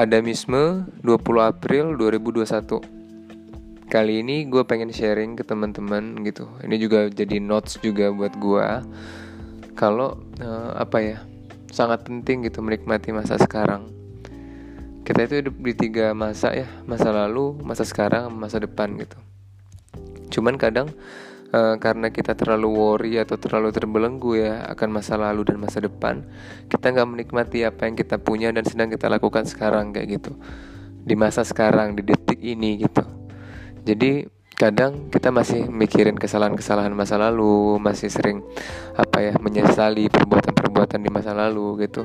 Adamisme 20 April 2021 Kali ini gue pengen sharing ke teman-teman gitu. Ini juga jadi notes juga buat gue Kalau uh, apa ya Sangat penting gitu menikmati masa sekarang. Kita itu hidup di tiga masa ya Masa lalu, masa sekarang, masa depan gitu. Cuman kadang uh, karena kita terlalu worry atau terlalu terbelenggu ya akan masa lalu dan masa depan kita nggak menikmati apa yang kita punya dan sedang kita lakukan sekarang kayak gitu. Di masa sekarang di detik ini gitu. Jadi kadang kita masih mikirin kesalahan-kesalahan masa lalu masih sering apa ya menyesali perbuatan-perbuatan di masa lalu gitu.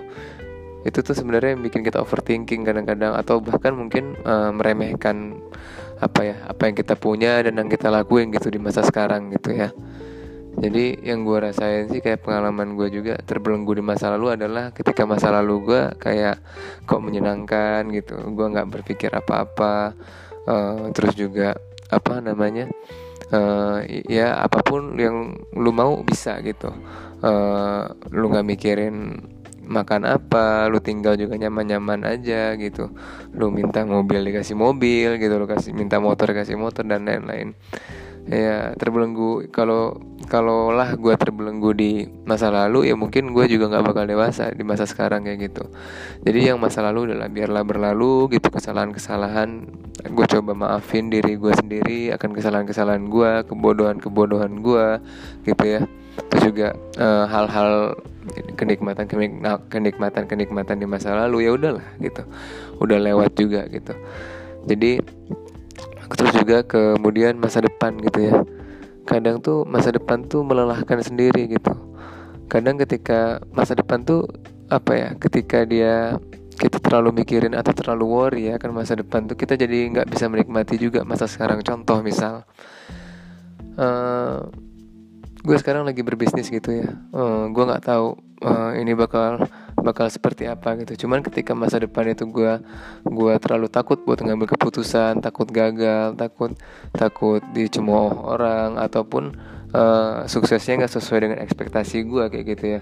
Itu tuh sebenarnya yang bikin kita overthinking kadang-kadang atau bahkan mungkin uh, meremehkan apa ya apa yang kita punya dan yang kita lakuin gitu di masa sekarang gitu ya. Jadi yang gue rasain sih kayak pengalaman gue juga terbelenggu di masa lalu adalah ketika masa lalu gue kayak kok menyenangkan gitu. Gue nggak berpikir apa-apa uh, terus juga apa namanya uh, ya apa pun yang lu mau bisa gitu. Uh, lu nggak mikirin makan apa lu tinggal juga nyaman-nyaman aja gitu. Lu minta mobil dikasih mobil gitu lu kasih minta motor dikasih motor dan lain-lain ya terbelenggu. Kalau kalau lah gue terbelenggu di masa lalu ya mungkin gue juga nggak bakal dewasa di masa sekarang kayak gitu. Jadi yang masa lalu adalah biarlah berlalu gitu kesalahan-kesalahan. Gue coba maafin diri gue sendiri akan kesalahan-kesalahan gue kebodohan-kebodohan gue gitu ya. Terus juga uh, hal-hal kenikmatan kenikmatan kenikmatan di masa lalu ya udahlah gitu. Udah lewat juga gitu. Jadi terus juga kemudian masa depan gitu ya. Kadang tuh masa depan tuh melelahkan sendiri gitu. Kadang ketika masa depan tuh apa ya ketika dia kita terlalu mikirin atau terlalu worry ya kan masa depan tuh kita jadi nggak bisa menikmati juga masa sekarang. Contoh misal uh, gue sekarang lagi berbisnis gitu ya. Uh, gue nggak tahu uh, ini bakal bakal seperti apa gitu. Cuman ketika masa depan itu gue gue terlalu takut buat ngambil keputusan takut gagal takut takut dicemooh orang ataupun uh, suksesnya nggak sesuai dengan ekspektasi gue kayak gitu ya.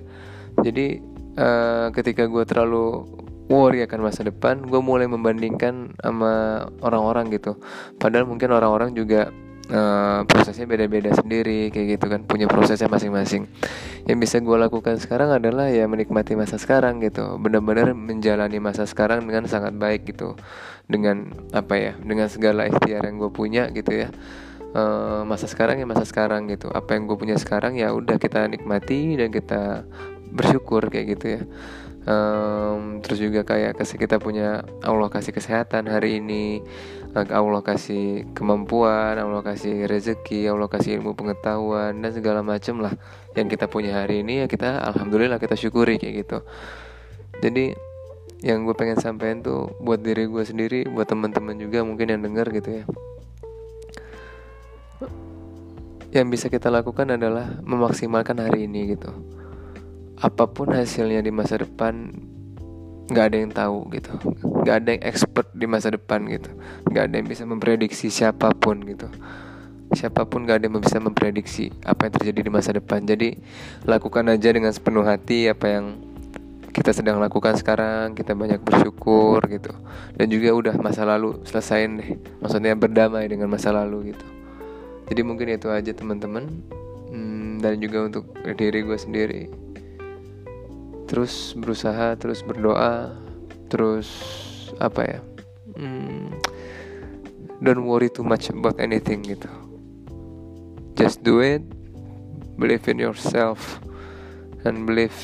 Jadi uh, ketika gue terlalu worry akan masa depan gue mulai membandingkan sama orang-orang gitu. Padahal mungkin orang-orang juga uh, prosesnya beda-beda sendiri kayak gitu kan punya prosesnya masing-masing. Yang bisa gue lakukan sekarang adalah ya menikmati masa sekarang gitu. Benar-benar menjalani masa sekarang dengan sangat baik gitu. Dengan apa ya dengan segala ikhtiar yang gue punya gitu ya. Uh, masa sekarang ya masa sekarang gitu. Apa yang gue punya sekarang ya udah kita nikmati dan kita bersyukur kayak gitu ya um, terus juga kayak kasih kita punya Allah kasih kesehatan hari ini. Allah kasih kemampuan Allah kasih rezeki Allah kasih ilmu pengetahuan dan segala macam lah yang kita punya hari ini. Ya kita alhamdulillah kita syukuri kayak gitu. Jadi yang gue pengen sampaikan tuh buat diri gue sendiri buat teman-teman juga mungkin yang denger gitu ya. Yang bisa kita lakukan adalah memaksimalkan hari ini gitu apa pun hasilnya di masa depan nggak ada yang tahu gitu. Nggak ada yang expert di masa depan gitu. Nggak ada yang bisa memprediksi siapa pun gitu. Siapa pun gak ada yang bisa memprediksi apa yang terjadi di masa depan. Jadi lakukan aja dengan sepenuh hati apa yang kita sedang lakukan sekarang kita banyak bersyukur gitu. Dan juga udah masa lalu selesaiin deh. Maksudnya berdamai dengan masa lalu gitu. Jadi mungkin itu aja teman-teman. Hmm, dan juga untuk diri gue sendiri terus berusaha terus berdoa terus apa ya? Hmm, don't worry too much about anything gitu. Just do it believe in yourself dan believe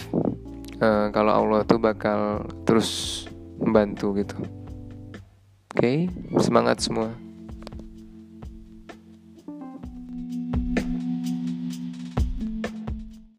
uh, kalau Allah tuh bakal terus membantu gitu. Oke okay? semangat semua